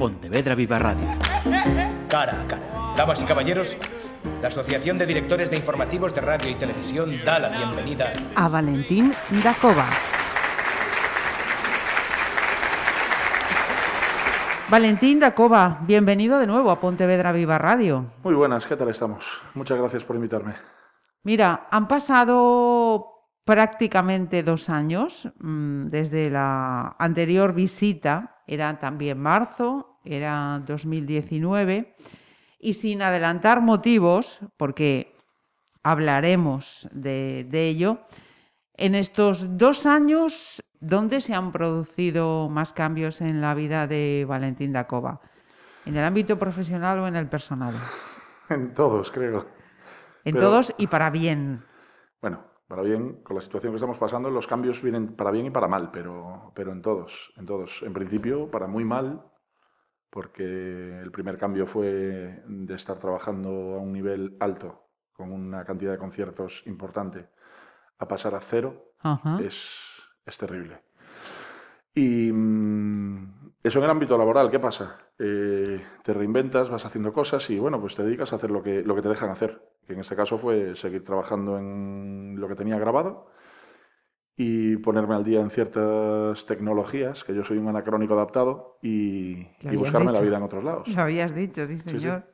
Pontevedra Viva Radio. Cara a cara. Damas y caballeros, la Asociación de Directores de Informativos de Radio y Televisión da la bienvenida a Valentín Dacova. Valentín Dacova, bienvenido de nuevo a Pontevedra Viva Radio. Muy buenas, ¿qué tal estamos? Muchas gracias por invitarme. Mira, han pasado prácticamente dos años mm, desde la anterior visita, era también marzo, era 2019, y sin adelantar motivos, porque hablaremos de, de ello, en estos dos años, ¿dónde se han producido más cambios en la vida de Valentín Dacova? ¿En el ámbito profesional o en el personal? En todos, creo. En Pero- todos y para bien. Bueno, para bien, con la situación que estamos pasando, los cambios vienen para bien y para mal, pero, pero en todos, en todos. En principio, para muy mal, porque el primer cambio fue de estar trabajando a un nivel alto, con una cantidad de conciertos importante, a pasar a cero, Ajá. es, es terrible. Y mm, eso en el ámbito laboral, ¿qué pasa? Eh, te reinventas, vas haciendo cosas y bueno, pues te dedicas a hacer lo que, lo que te dejan hacer, que en este caso fue seguir trabajando en lo que tenía grabado y ponerme al día en ciertas tecnologías, que yo soy un anacrónico adaptado, y, y buscarme la vida en otros lados. Lo habías dicho, sí, sí. señor.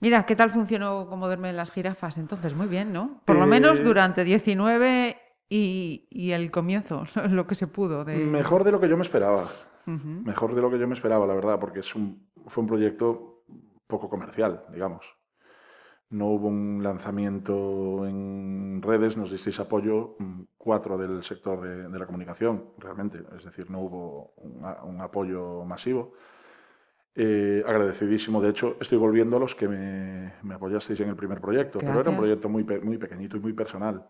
Mira, ¿qué tal funcionó como duermen las jirafas? Entonces, muy bien, ¿no? Por lo menos Eh, durante 19 y, y el comienzo, lo que se pudo. De... Mejor de lo que yo me esperaba. Mejor de lo que yo me esperaba, la verdad, porque es un, fue un proyecto poco comercial, digamos. No hubo un lanzamiento en redes, nos disteis apoyo mm, cuatro del sector de, de la comunicación, realmente. Es decir, no hubo un, apoyo masivo. Eh, agradecidísimo, de hecho, estoy volviendo a los que me, me apoyasteis en el primer proyecto, pero era un proyecto muy, muy pequeñito y muy personal.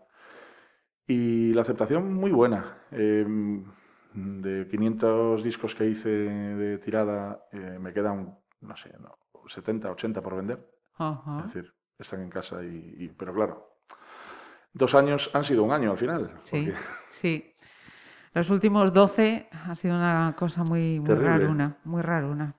Y la aceptación muy buena. Eh, de 500 discos que hice de tirada, eh, me quedan, no sé, no, 70, 80 por vender. Es decir, están en casa y, y- Pero claro, dos años han sido un año al final. Sí, porque- sí. Los últimos 12 ha sido una cosa muy, muy raruna, muy raruna.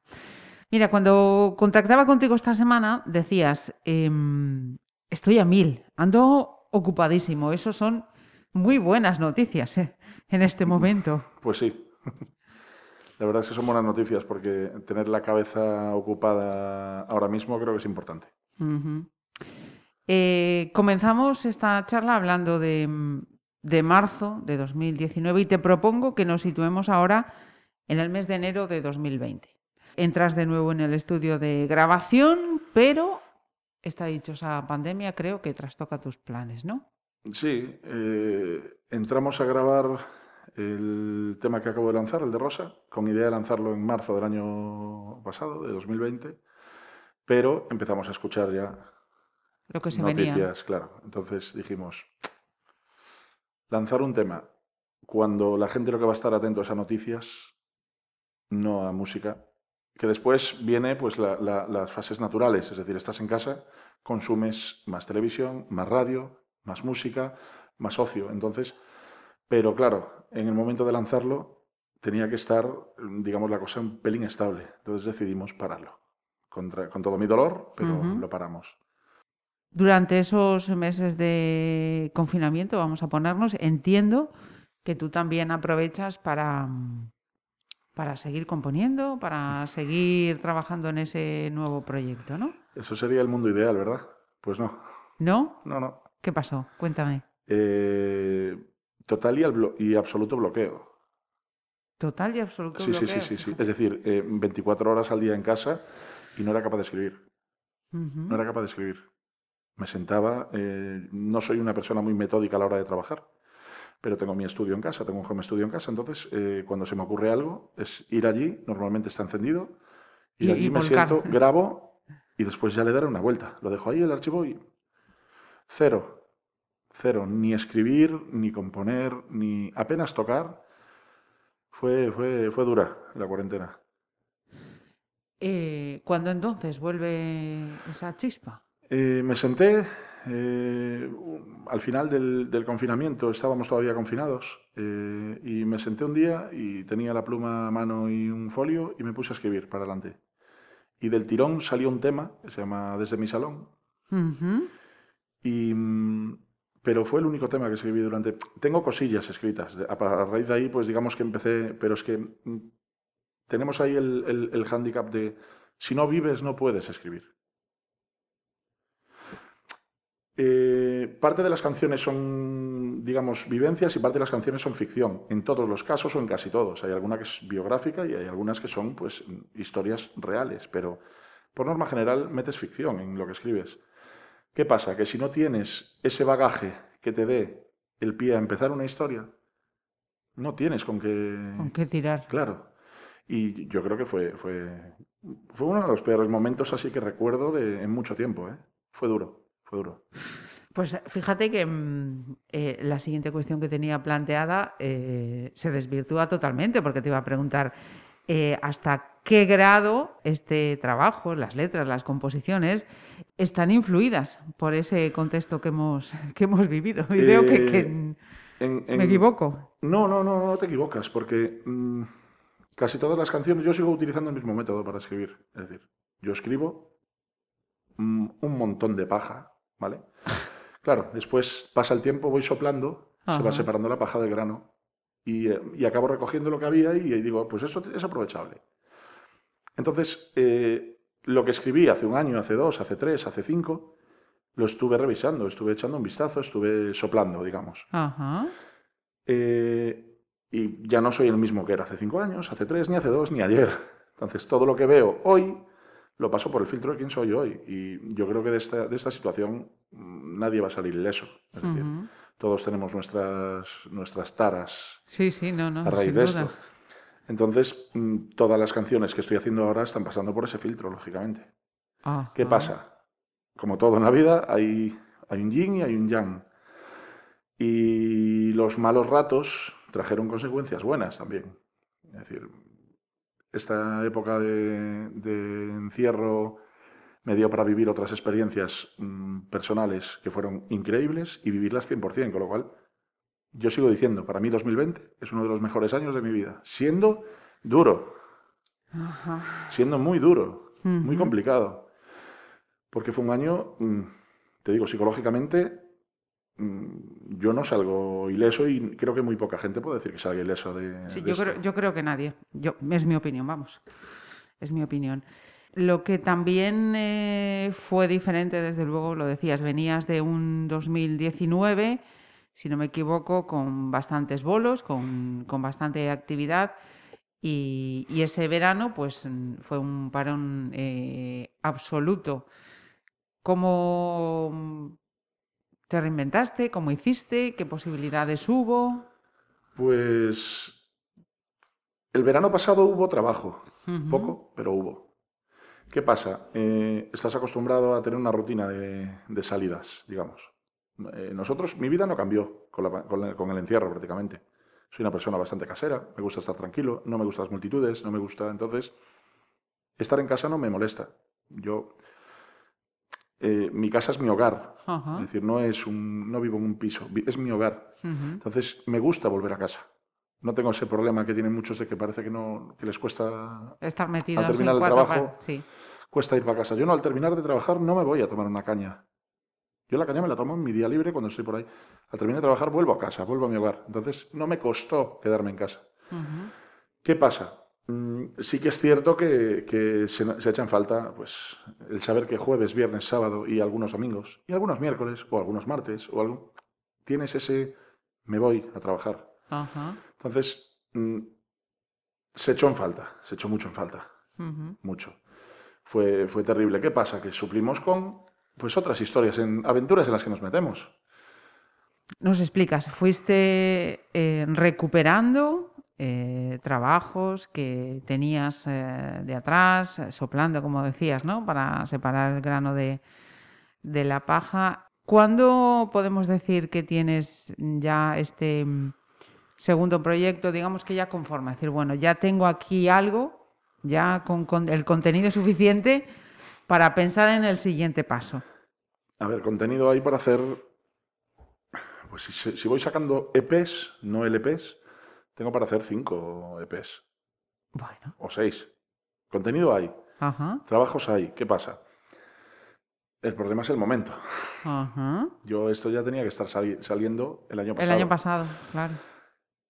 Mira, cuando contactaba contigo esta semana, decías, em, estoy a mil, ando ocupadísimo. Eso son muy buenas noticias eh, en este momento. Pues sí. La verdad es que son buenas noticias porque tener la cabeza ocupada ahora mismo creo que es importante. Eh, comenzamos esta charla hablando de, de marzo de 2019 y te propongo que nos situemos ahora en el mes de enero de 2020. Entras de nuevo en el estudio de grabación, pero esta dichosa pandemia creo que trastoca tus planes, ¿no? Sí, eh, entramos a grabar el tema que acabo de lanzar, el de Rosa, con idea de lanzarlo en marzo del año pasado, de 2020, pero empezamos a escuchar ya Lo que se noticias, venía. claro. Entonces dijimos, lanzar un tema cuando la gente lo que va a estar atento es a noticias, no a música, que después viene pues la- la- las fases naturales, es decir, estás en casa, consumes más televisión, más radio, más música, más ocio. Entonces, pero claro, en el momento de lanzarlo tenía que estar, digamos, la cosa un pelín estable. Entonces decidimos pararlo. Contra- con todo mi dolor, pero lo paramos. Durante esos meses de confinamiento, vamos a ponernos, entiendo que tú también aprovechas para, para seguir componiendo, para seguir trabajando en ese nuevo proyecto, ¿no? Eso sería el mundo ideal, ¿verdad? Pues no, ¿No? no, no. ¿Qué pasó? Cuéntame. Eh, total y, al blo- y absoluto bloqueo. Total y absoluto Sí, sí, sí, bloqueo. sí, sí. Es decir, eh, 24 horas al día en casa y no era capaz de escribir. No era capaz de escribir. Me sentaba, eh, no soy una persona muy metódica a la hora de trabajar, pero tengo mi estudio en casa, tengo un home studio en casa, entonces eh, cuando se me ocurre algo es ir allí, normalmente está encendido, ir Y- allí, y me volcar. siento, grabo y después ya le daré una vuelta. Lo dejo ahí el archivo y cero, cero, ni escribir, ni componer, ni apenas tocar. Fue, fue, fue dura la cuarentena. Eh, ¿Cuándo entonces vuelve esa chispa? Eh, me senté eh, al final del, confinamiento estábamos todavía confinados eh, y me senté un día y tenía la pluma a mano y un folio y me puse a escribir para adelante. Y del tirón salió un tema que se llama Desde mi salón. y, mm, pero fue el único tema que escribí durante... Tengo cosillas escritas. A, raíz de ahí, pues digamos que empecé, pero es que mm, tenemos ahí el, el, el hándicap de si no vives no puedes escribir. Eh, parte de las canciones son, digamos, vivencias y parte de las canciones son ficción. En todos los casos o en casi todos. Hay alguna que es biográfica y hay algunas que son, pues, historias reales. Pero, por norma general, metes ficción en lo que escribes. ¿Qué pasa? Que si no tienes ese bagaje que te dé el pie a empezar una historia, no tienes con qué... Con qué tirar. Claro. Y yo creo que fue, fue, fue uno de los peores momentos así que recuerdo de, en mucho tiempo. ¿eh? Fue duro. Pues fíjate que mm, eh, la siguiente cuestión que tenía planteada eh, se desvirtúa totalmente, porque te iba a preguntar eh, hasta qué grado este trabajo, las letras, las composiciones, están influidas por ese contexto que hemos, que hemos vivido. Y veo que, me equivoco. No, no, no, no te equivocas, porque mm, casi todas las canciones yo sigo utilizando el mismo método para escribir. Es decir, yo escribo mm, un montón de paja ¿vale? Claro, después pasa el tiempo, voy soplando, se va separando la paja del grano eh, y, acabo recogiendo lo que había y, digo, pues eso es aprovechable. Entonces, eh, lo que escribí hace un año, hace dos, hace tres, hace cinco, lo estuve revisando, estuve echando un vistazo, estuve soplando, digamos. Eh, y ya no soy el mismo que era hace cinco años, hace tres, ni hace dos, ni ayer. Entonces, todo lo que veo hoy lo paso por el filtro de quién soy hoy. Y yo creo que de esta, de esta situación mm, nadie va a salir ileso. Es decir, todos tenemos nuestras, nuestras taras sí, sí, no, no, a raíz de esto. Entonces, mm, todas las canciones que estoy haciendo ahora están pasando por ese filtro, lógicamente. ¿Qué pasa? Como todo en la vida, hay, hay un yin y hay un yang. Y los malos ratos trajeron consecuencias buenas también. Es decir, esta época de, encierro me dio para vivir otras experiencias mm, personales que fueron increíbles y vivirlas 100%, con lo cual yo sigo diciendo, para mí 2020 es uno de los mejores años de mi vida, siendo duro, siendo muy duro, muy complicado, porque fue un año, mm, te digo, psicológicamente yo no salgo ileso y creo que muy poca gente puede decir que salga ileso de. Sí, yo, creo, yo creo que nadie. Yo, es mi opinión, vamos. Es mi opinión. Lo que también eh, fue diferente, desde luego, lo decías, venías de un 2019, si no me equivoco, con bastantes bolos, con, con bastante actividad. Y, y, ese verano, pues fue un parón eh, absoluto. ¿Cómo ¿Te reinventaste? ¿Cómo hiciste? ¿Qué posibilidades hubo? Pues el verano pasado hubo trabajo, poco, pero hubo. ¿Qué pasa? Eh, estás acostumbrado a tener una rutina de, salidas, digamos. Eh, nosotros, mi vida no cambió con, el encierro prácticamente. Soy una persona bastante casera, me gusta estar tranquilo, no me gustan las multitudes, no me gusta, entonces, estar en casa no me molesta. Yo eh, mi casa es mi hogar. Es decir, no, es un, no vivo en un piso, es mi hogar. Entonces, me gusta volver a casa. No tengo ese problema que tienen muchos de que parece que, no, que les cuesta estar metidos al terminar el trabajo. Cuesta ir para casa. Yo no, al terminar de trabajar no me voy a tomar una caña. Yo la caña me la tomo en mi día libre cuando estoy por ahí. Al terminar de trabajar vuelvo a casa, vuelvo a mi hogar. Entonces, no me costó quedarme en casa. ¿Qué pasa? Mm, sí que es cierto que, se, echan falta pues, el saber que jueves, viernes, sábado y algunos domingos, y algunos miércoles, o algunos martes, o algo, tienes ese me voy a trabajar. Entonces, mm, se echó en falta, se echó mucho en falta, mucho. Fue, fue terrible. ¿Qué pasa? Que suplimos con pues, otras historias, en aventuras en las que nos metemos. Nos explicas, fuiste eh, recuperando eh, trabajos que tenías eh, de atrás, eh, soplando, como decías, ¿no? Para separar el grano de, la paja. ¿Cuándo podemos decir que tienes ya este mm, segundo proyecto, digamos que ya conforme? Es decir, bueno, ya tengo aquí algo, ya con, el contenido suficiente para pensar en el siguiente paso. A ver, contenido hay para hacer. Pues si, si voy sacando EPs, no LPs, tengo para hacer cinco EPs. Bueno. O seis. Contenido hay. Ajá. Trabajos hay. ¿Qué pasa? El problema es el momento. Ajá. Yo esto ya tenía que estar sali- saliendo el año El pasado. año pasado, claro.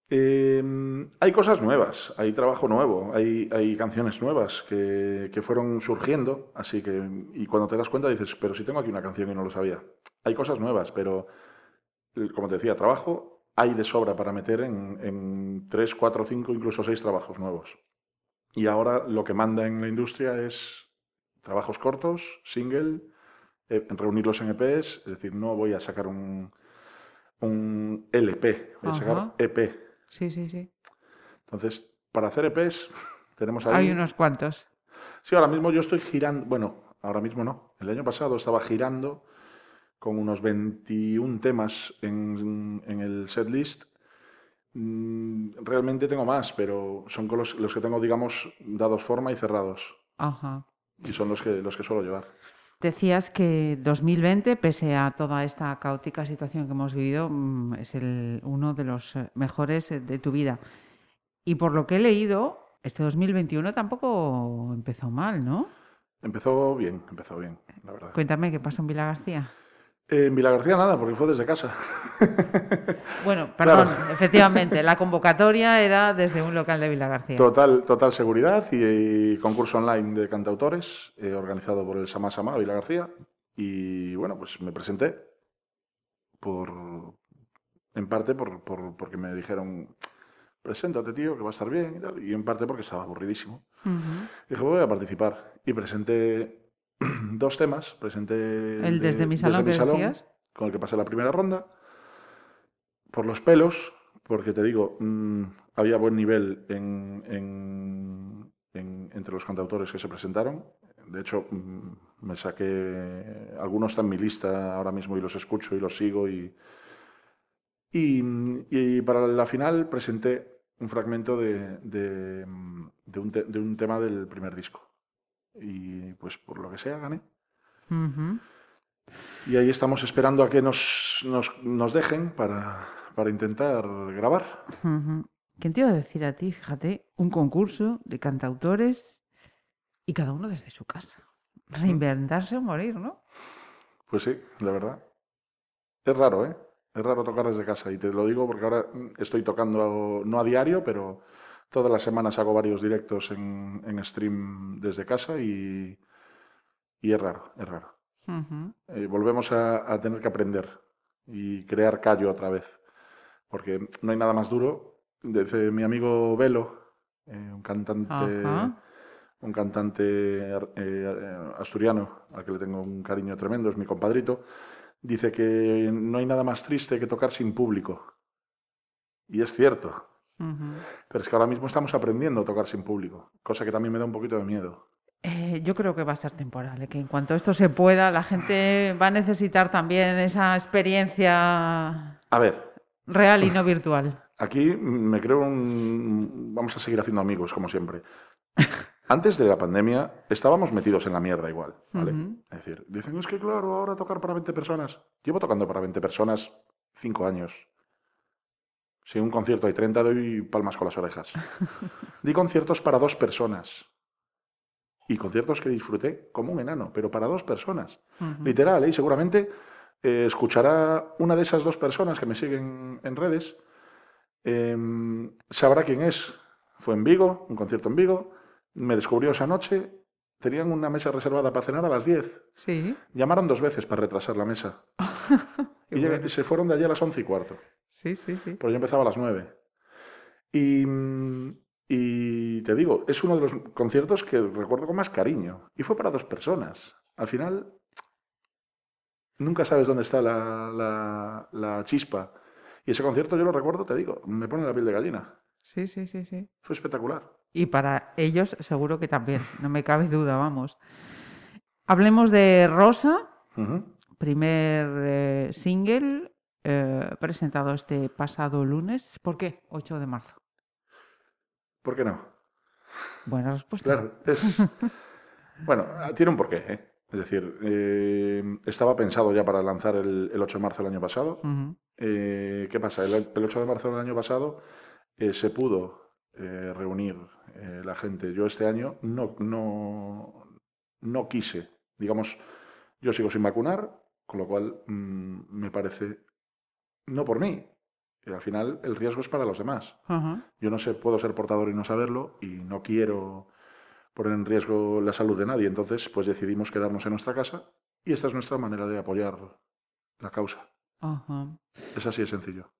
Eh, hay cosas nuevas, hay trabajo nuevo, hay, hay canciones nuevas que, que fueron surgiendo, así que, y cuando te das cuenta dices, pero si tengo aquí una canción y no lo sabía. Hay cosas nuevas, pero, como te decía, trabajo hay de sobra para meter en, en tres, cuatro, cinco, incluso seis trabajos nuevos. Y ahora lo que manda en la industria es trabajos cortos, single, eh, reunirlos en EPs, es decir, no voy a sacar un, un LP, voy a sacar. EP. Sí, sí, sí. Entonces, para hacer EPs, tenemos ahí. Hay unos cuantos. Sí, ahora mismo yo estoy girando. Bueno, ahora mismo no. El año pasado estaba girando con unos 21 temas en, en el setlist. Mm, Realmente tengo más, pero son con los, los que tengo, digamos, dados forma y cerrados. Ajá. Y son los que, los que suelo llevar. Decías que 2020, pese a toda esta caótica situación que hemos vivido, mm, es el, uno de los eh, mejores eh, de tu vida. Y por lo que he leído, este 2021 tampoco empezó mal, ¿no? Empezó bien, empezó bien, la verdad. Cuéntame qué pasó en Vila García. Eh, en Vila García nada, porque fue desde casa. Bueno, perdón, Claro. efectivamente, la convocatoria era desde un local de Vila García. Total, total seguridad y, y concurso online de cantautores eh, organizado por el Sama Sama Vila García. Y bueno, pues me presenté por en parte por, por- porque me dijeron preséntate tío que va a estar bien y tal y en parte porque estaba aburridísimo. Ujú. Dije voy a participar y presenté dos temas. Presenté El de- desde mi salón que decías. con el que pasé la primera ronda. Por los pelos, porque te digo, mm, había buen nivel en, en- en- entre los cantautores que se presentaron. De hecho, mm, me saqué. Algunos están en mi lista ahora mismo y los escucho y los sigo. Y, y, y para la final presenté un fragmento de, de, mm, de un, te- de un tema del primer disco. Y pues por lo que sea, gané. Y ahí estamos esperando a que nos, nos, nos dejen para, para intentar grabar. ¿Quién te iba a decir a ti? Fíjate, un concurso de cantautores y cada uno desde su casa. Reinventarse o morir, ¿no? Pues sí, la verdad. Es raro, ¿eh? Es raro tocar desde casa. Y te lo digo porque ahora estoy tocando, no a diario, pero todas las semanas hago varios directos en, en stream desde casa y, y es raro, es raro. Eh, volvemos a, a tener que aprender y crear callo otra vez. Porque no hay nada más duro. Dice mi amigo Velo, eh, un cantante, un cantante eh, asturiano al que le tengo un cariño tremendo, es mi compadrito. Dice que no hay nada más triste que tocar sin público. Y es cierto. Pero es que ahora mismo estamos aprendiendo a tocar sin público, cosa que también me da un poquito de miedo. Eh, yo creo que va a ser temporal, ¿eh? que en cuanto esto se pueda, la gente va a necesitar también esa experiencia A ver, real y no virtual. Aquí me creo un... Vamos a seguir haciendo amigos, como siempre. Antes de la pandemia estábamos metidos en la mierda igual. Es decir, dicen, es que claro, ahora tocar para 20 personas. Llevo tocando para 20 personas 5 años. Si un concierto hay 30, doy palmas con las orejas. Di conciertos para dos personas. Y conciertos que disfruté como un enano, pero para dos personas. Literal, ¿eh? Y seguramente eh, escuchará una de esas dos personas que me siguen en redes, em, sabrá quién es. Fue en Vigo, un concierto en Vigo, me descubrió esa noche, tenían una mesa reservada para cenar a las 10. Sí. Llamaron dos veces para retrasar la mesa. Y bueno. se fueron de allí a las 11 y cuarto, Sí, sí, sí. pero yo empezaba a las 9. Y, y te digo, es uno de los conciertos que recuerdo con más cariño. Y fue para dos personas. Al final, nunca sabes dónde está la, la- la chispa. Y ese concierto yo lo recuerdo, te digo, me pone la piel de gallina. Sí, sí, sí, sí. Fue espectacular. Y para ellos seguro que también, no me cabe duda, vamos. Hablemos de Rosa, primer eh, single eh, presentado este pasado lunes. ¿Por qué? 8 de marzo. ¿Por qué no? Buena respuesta. Claro, es... Bueno, tiene un porqué, ¿eh? Es decir, estaba pensado ya para lanzar el, el 8 de marzo del año pasado. ¿Qué pasa? El, el 8 de marzo del año pasado eh, se pudo eh, reunir eh, la gente. Yo este año no, no, no quise, digamos, yo sigo sin vacunar, con lo cual mm, me parece, no por mí, que al final el riesgo es para los demás. Yo no sé, puedo ser portador y no saberlo y no quiero poner en riesgo la salud de nadie. Entonces, pues decidimos quedarnos en nuestra casa y esta es nuestra manera de apoyar la causa. Es así de sencillo.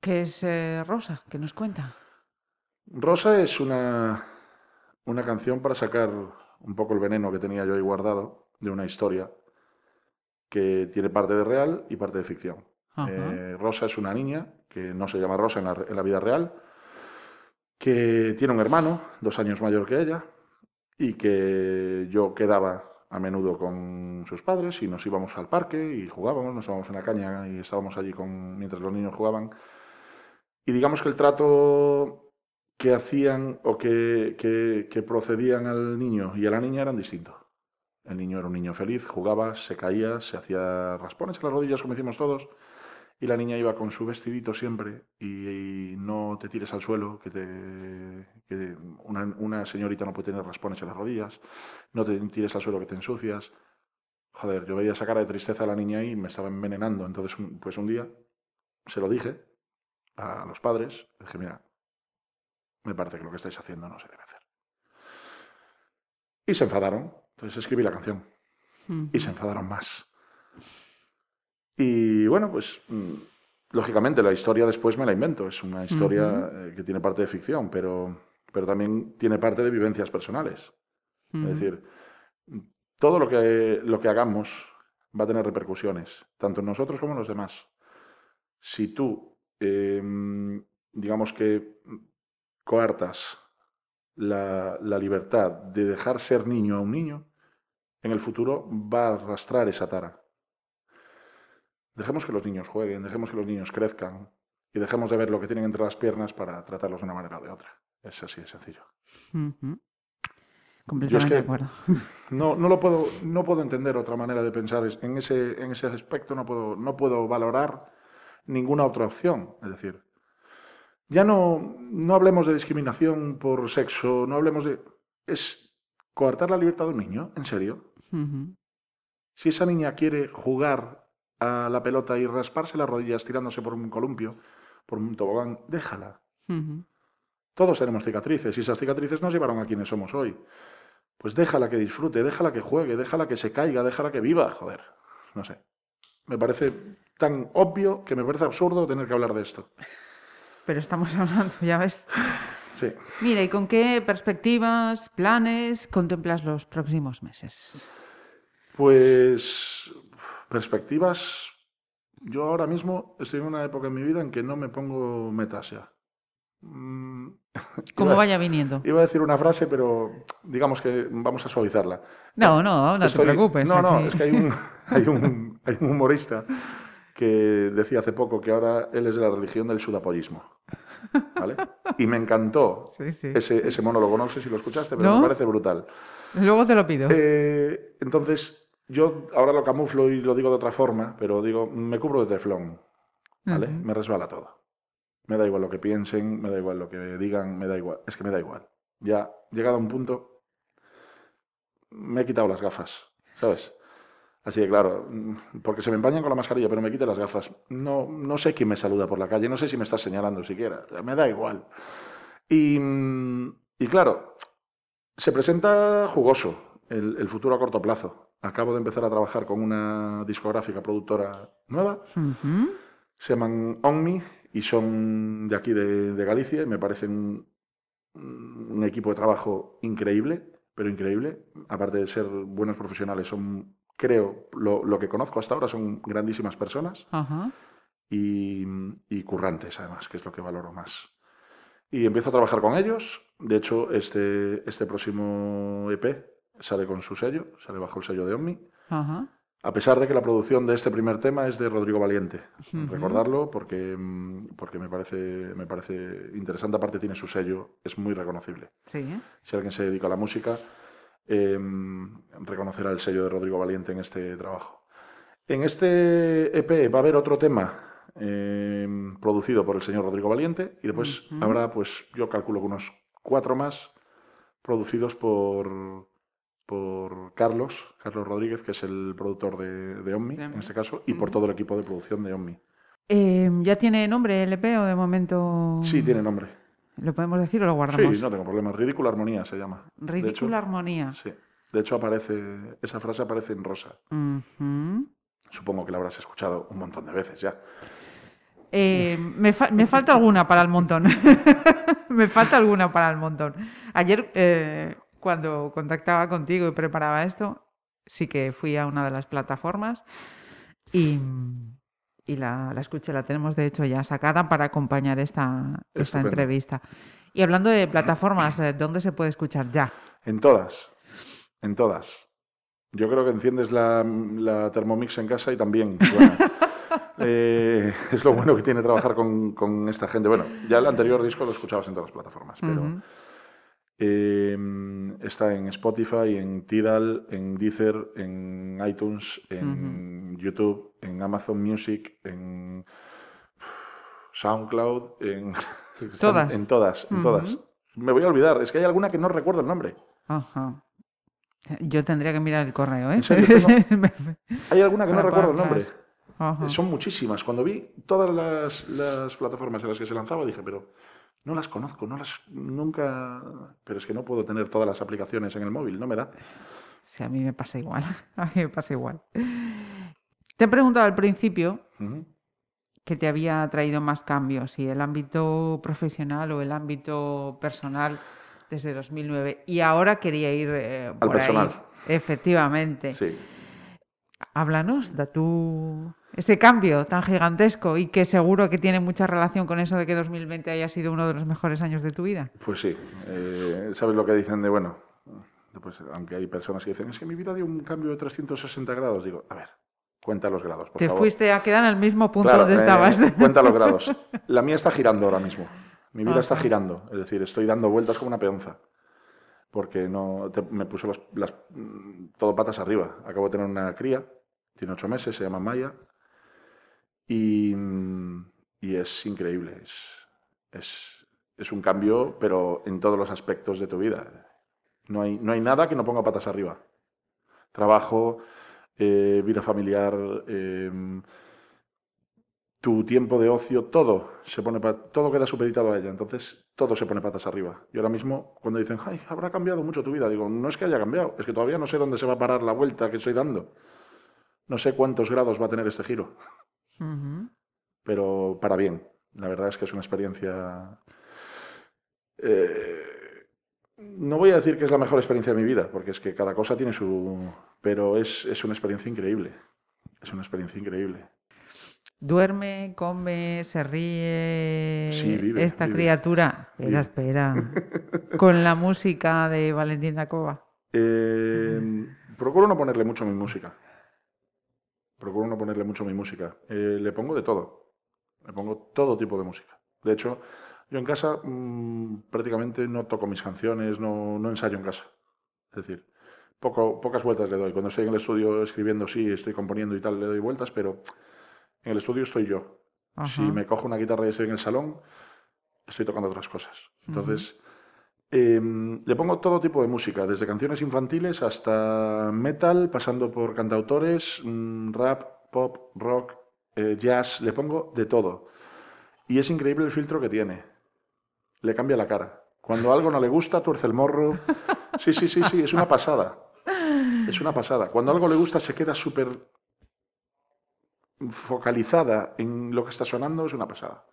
¿Qué es eh, Rosa? ¿Qué nos cuenta? Rosa es una, una canción para sacar un poco el veneno que tenía yo ahí guardado de una historia que tiene parte de real y parte de ficción. Eh, Rosa es una niña que no se llama Rosa en la, en la vida real, que tiene un hermano, dos años mayor que ella, y que yo quedaba a menudo con sus padres y nos íbamos al parque y jugábamos, nos íbamos en la caña y estábamos allí con, mientras los niños jugaban. Y digamos que el trato que hacían o que, que- procedían al niño y a la niña eran distintos. El niño era un niño feliz, jugaba, se caía, se hacía raspones en las rodillas, como hicimos todos, y la niña iba con su vestidito siempre y, no te tires al suelo, que, te, que una, señorita no puede tener raspones en las rodillas, no te tires al suelo que te ensucias. Joder, yo veía esa cara de tristeza a la niña y me estaba envenenando. Entonces, pues un día se lo dije a los padres, dije, mira, me parece que lo que estáis haciendo no se debe hacer. Y se enfadaron. Entonces escribí la canción y se enfadaron más. Y bueno, pues mm, lógicamente la historia después me la invento. Es una historia eh, que tiene parte de ficción, pero, pero también tiene parte de vivencias personales. Es decir, todo lo que, lo que hagamos va a tener repercusiones, tanto en nosotros como en los demás. Si tú, em, digamos que coartas la, la libertad de dejar ser niño a un niño, en el futuro va a arrastrar esa tara. Dejemos que los niños jueguen, dejemos que los niños crezcan y dejemos de ver lo que tienen entre las piernas para tratarlos de una manera o de otra. Es así de sencillo. Completamente que- de acuerdo. No, no lo puedo, no puedo entender otra manera de pensar. Es- En ese, en ese aspecto no puedo, no puedo valorar ninguna otra opción. Es decir, ya no, no hablemos de discriminación por sexo, no hablemos de. Es coartar la libertad de un niño, en serio. Si esa niña quiere jugar a la pelota y rasparse las rodillas tirándose por un columpio, por un tobogán, déjala. Todos tenemos cicatrices y esas cicatrices nos llevaron a quienes somos hoy. Pues déjala que disfrute, déjala que juegue, déjala que se caiga, déjala que viva, joder. No sé. Me parece tan obvio que me parece absurdo tener que hablar de esto. Pero estamos hablando, ya ves. Sí. Mira, ¿y con qué perspectivas, planes contemplas los próximos meses? Pues perspectivas. Yo ahora mismo estoy en una época en mi vida en que no me pongo metas ya. Mm, Como vaya viniendo. Iba a decir una frase, pero digamos que vamos a suavizarla. No, no, no Estoy- te preocupes. No, no, aquí. es que hay un, hay, un, hay un humorista que decía hace poco que ahora él es de la religión del sudapollismo. ¿Vale? Y me encantó Sí, sí. ese, ese monólogo. No sé si lo escuchaste, pero ¿No? me parece brutal. Luego te lo pido. Eh, entonces, yo ahora lo camuflo y lo digo de otra forma, pero digo, me cubro de teflón. ¿Vale? Me resbala todo. Me da igual lo que piensen, me da igual lo que digan, me da igual. Es que me da igual. Ya, llegado a un punto, me he quitado las gafas, ¿sabes? Así que claro, porque se me empañan con la mascarilla, pero me quité las gafas. No, no sé quién me saluda por la calle, no sé si me está señalando siquiera, me da igual. Y, y claro, se presenta jugoso el, el futuro a corto plazo. Acabo de empezar a trabajar con una discográfica productora nueva se llaman Onmi y son de aquí de, de Galicia y me parecen un equipo de trabajo increíble, pero increíble. Aparte de ser buenos profesionales, son, creo, lo, lo que conozco hasta ahora son grandísimas personas Ajá. y, y currantes, además, que es lo que valoro más. Y empiezo a trabajar con ellos. De hecho, este, este próximo EP sale con su sello, sale bajo el sello de Omni. Ajá. A pesar de que la producción de este primer tema es de Rodrigo Valiente. Ujú. Recordarlo porque, porque me, parece, me parece interesante. Aparte tiene su sello, es muy reconocible. Sí. Si alguien se dedica a la música, em, reconocerá el sello de Rodrigo Valiente en este trabajo. En este EP va a haber otro tema em, producido por el señor Rodrigo Valiente y después habrá, pues yo calculo que unos cuatro más producidos por, por Carlos, Carlos Rodríguez, que es el productor de, de Omni, en este caso, y por todo el equipo de producción de Omni. Em, ¿Ya tiene nombre el EP o de momento...? Sí, tiene nombre. ¿Lo podemos decir o lo guardamos? Sí, no tengo problema. Ridícula Armonía se llama. Ridícula Armonía. Sí. De hecho, aparece, esa frase aparece en rosa. Supongo que la habrás escuchado un montón de veces ya. Eh, me, falta alguna para el montón. me falta alguna para el montón. Ayer, eh, cuando contactaba contigo y preparaba esto, sí que fui a una de las plataformas y, y la, la, escuché, la tenemos de hecho ya sacada para acompañar esta, esta entrevista. Y hablando de plataformas, eh, ¿dónde se puede escuchar ya? En todas, en todas. Yo creo que enciendes la, la Thermomix en casa y también. eh, es lo bueno que tiene trabajar con, con, esta gente. Bueno, ya el anterior disco lo escuchabas en todas las plataformas, pero eh, está en Spotify, en Tidal, en Deezer, en iTunes, en YouTube, en Amazon Music, en SoundCloud, en todas. en todas, en todas. Me voy a olvidar, es que hay alguna que no recuerdo el nombre. Ajá. Yo tendría que mirar el correo, ¿eh? hay alguna que no recuerdo el nombre. Son muchísimas. Cuando vi todas las, las, plataformas en las que se lanzaba, dije, pero no las conozco, no las nunca. Pero es que no puedo tener todas las aplicaciones en el móvil, no me da. Sí, a mí me pasa igual. A mí me pasa igual. Te he preguntado al principio que te había traído más cambios, si el ámbito profesional o el ámbito personal desde 2009. Y ahora quería ir eh, por Al personal. Ahí. Efectivamente. Sí. Háblanos de tu ese cambio tan gigantesco y que seguro que tiene mucha relación con eso de que 2020 haya sido uno de los mejores años de tu vida. Pues sí. Eh, ¿Sabes lo que dicen de, bueno, pues, aunque hay personas que dicen, es que mi vida dio un cambio de 360 grados? Digo, a ver, cuenta los grados, por Te favor. fuiste a quedar en el mismo punto Claro, donde eh, estabas. cuenta los grados. La mía está girando ahora mismo. Mi vida está girando. Es decir, estoy dando vueltas como una peonza. Porque no te- me puse los- las, mm, todo patas arriba. Acabo de tener una cría, tiene ocho meses, se llama Maya. Y, mm, y es increíble. Es, es, un cambio, pero en todos los aspectos de tu vida. No hay, no hay nada que no ponga patas arriba. Trabajo, eh, vida familiar, em, tu tiempo de ocio, todo se pone todo queda supeditado a ella. Entonces, todo se pone patas arriba. Y ahora mismo, cuando dicen, ay, habrá cambiado mucho tu vida, digo, no es que haya cambiado, es que todavía no sé dónde se va a parar la vuelta que estoy dando. No sé cuántos grados va a tener este giro, Pero para bien. La verdad es que es una experiencia. eh, no voy a decir que es la mejor experiencia de mi vida, porque es que cada cosa tiene su. Pero es, es una experiencia increíble. Es una experiencia increíble. Duerme, come, se ríe. Sí, vive, Esta vive. criatura. Espera, Vive. espera. Con la música de Valentín Dacova. Eh, procuro no ponerle mucho a mi música. Procuro no ponerle mucho a mi música. Eh, le pongo de todo. Le pongo todo tipo de música. De hecho, yo en casa mm, prácticamente no toco mis canciones, no, no ensayo en casa. Es decir, poco, pocas vueltas le doy. Cuando estoy en el estudio escribiendo, sí, estoy componiendo y tal, le doy vueltas, pero en el estudio estoy yo. Si me cojo una guitarra y estoy en el salón, estoy tocando otras cosas. Entonces, em, le pongo todo tipo de música, desde canciones infantiles hasta metal, pasando por cantautores, mm, rap, pop, rock, eh, jazz, le pongo de todo. Y es increíble el filtro que tiene. Le cambia la cara. Cuando algo no le gusta, tuerce el morro. Sí, sí, sí, sí, es una pasada. Es una pasada. Cuando algo le gusta, se queda súper focalizada en lo que está sonando, es una pasada.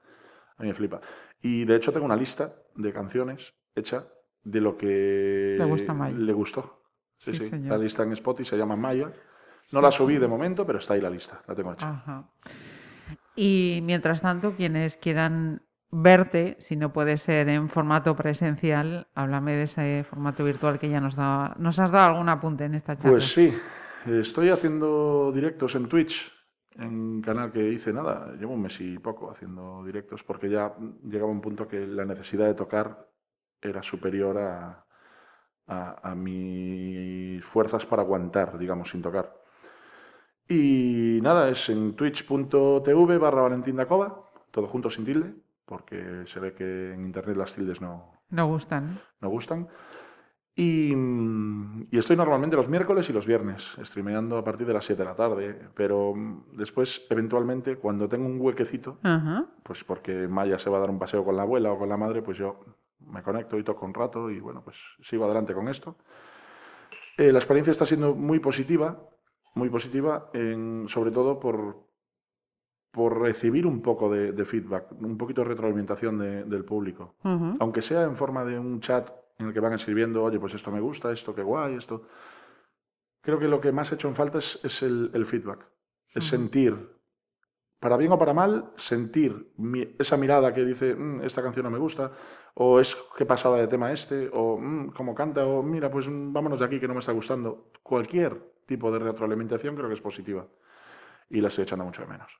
A mí me flipa. Y de hecho tengo una lista de canciones hecha de lo que Le gusta a Maya. le gustó. Sí, Sí. La lista en Spotify se llama Maya. No la subí de momento, pero está ahí la lista, la tengo hecha. Ajá. Y mientras tanto, quienes quieran verte, si no puede ser en formato presencial, háblame de ese formato virtual que ya nos, daba, nos has dado algún apunte en esta charla. Pues sí, estoy haciendo directos en Twitch, en un canal que hice nada, llevo un mes y poco haciendo directos, porque ya llegaba un punto que la necesidad de tocar era superior a, a, mis fuerzas para aguantar, digamos, sin tocar. Y nada, es en twitch.tv barra Valentín Dacova, todo junto sin tilde, porque se ve que en internet las tildes no, no gustan. No gustan. Y, estoy normalmente los miércoles y los viernes, streameando a partir de las 7 de la tarde. Pero después, eventualmente, cuando tengo un huequecito, pues porque Maya se va a dar un paseo con la abuela o con la madre, pues yo me conecto y toco un rato y bueno, pues sigo adelante con esto. Eh, la experiencia está siendo muy positiva, muy positiva, en, sobre todo por, por recibir un poco de, feedback, un poquito de retroalimentación del público. Aunque sea en forma de un chat en el que van escribiendo, oye, pues esto me gusta, esto qué guay, esto. Creo que lo que más he hecho en falta es, el, feedback, es sentir, para bien o para mal, sentir esa mirada que dice, mm, esta canción no me gusta, o es qué pasada de tema este, o mm, cómo canta, o mira, pues mm, vámonos de aquí que no me está gustando. Cualquier tipo de retroalimentación creo que es positiva y la estoy echando mucho de menos.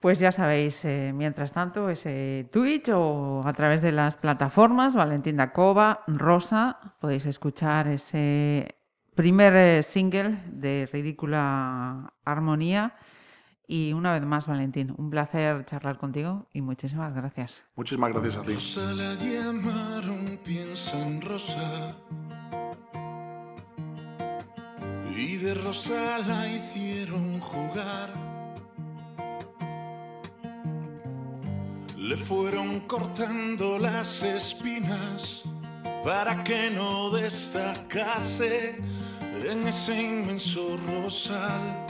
Pues ya sabéis, eh, mientras tanto, ese Twitch o a través de las plataformas, Valentín Dacova, Rosa, podéis escuchar ese primer eh, single de Ridícula Armonía. Y una vez más, Valentín, un placer charlar contigo y muchísimas gracias. Muchísimas gracias a ti. Rosa, y de Rosa la hicieron jugar Le fueron cortando las espinas para que no destacase en ese inmenso rosal.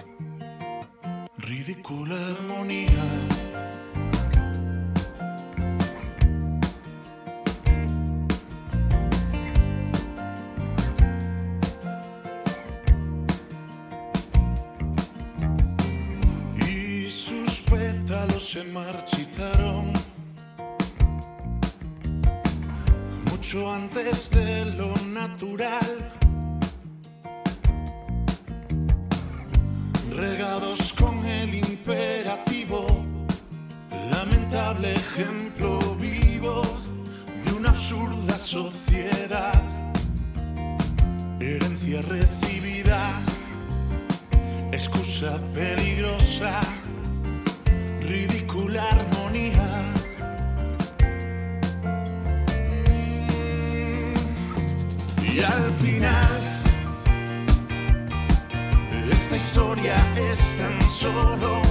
Ridícula armonía. Esta historia es tan solo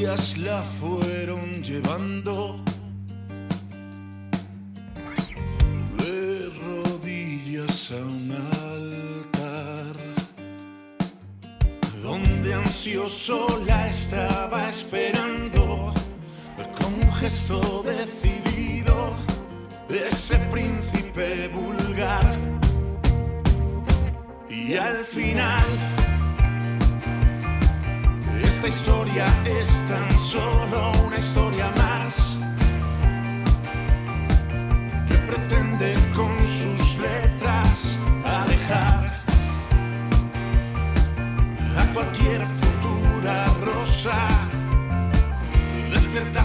la fueron llevando de rodillas a un altar, donde ansioso la estaba esperando con un gesto decidido ese príncipe vulgar. Y al final esta historia es solo una historia más que pretende con sus letras alejar a cualquier futura rosa. Despierta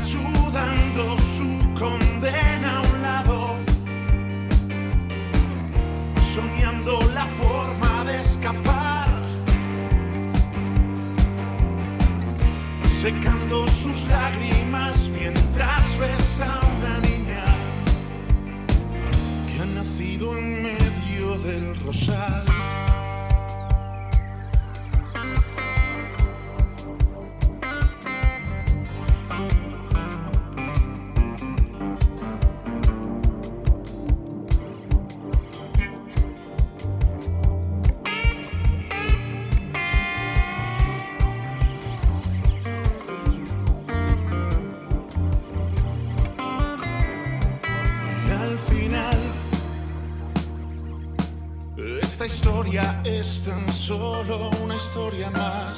I'm Rosal. Es tan solo una historia más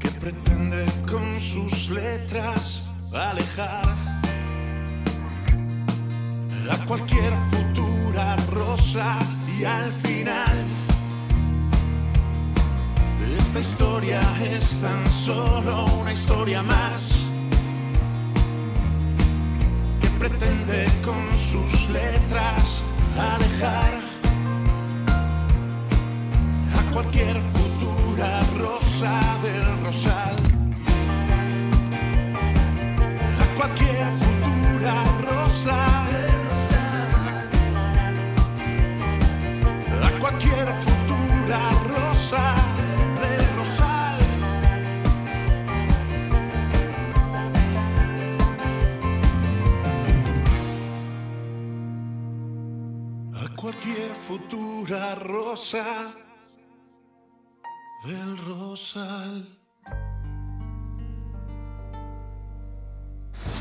que pretende con sus letras alejar a cualquier futura rosa y al final esta historia es tan solo una historia más que pretende con sus letras alejar cualquier futura rosa del rosal. A cualquier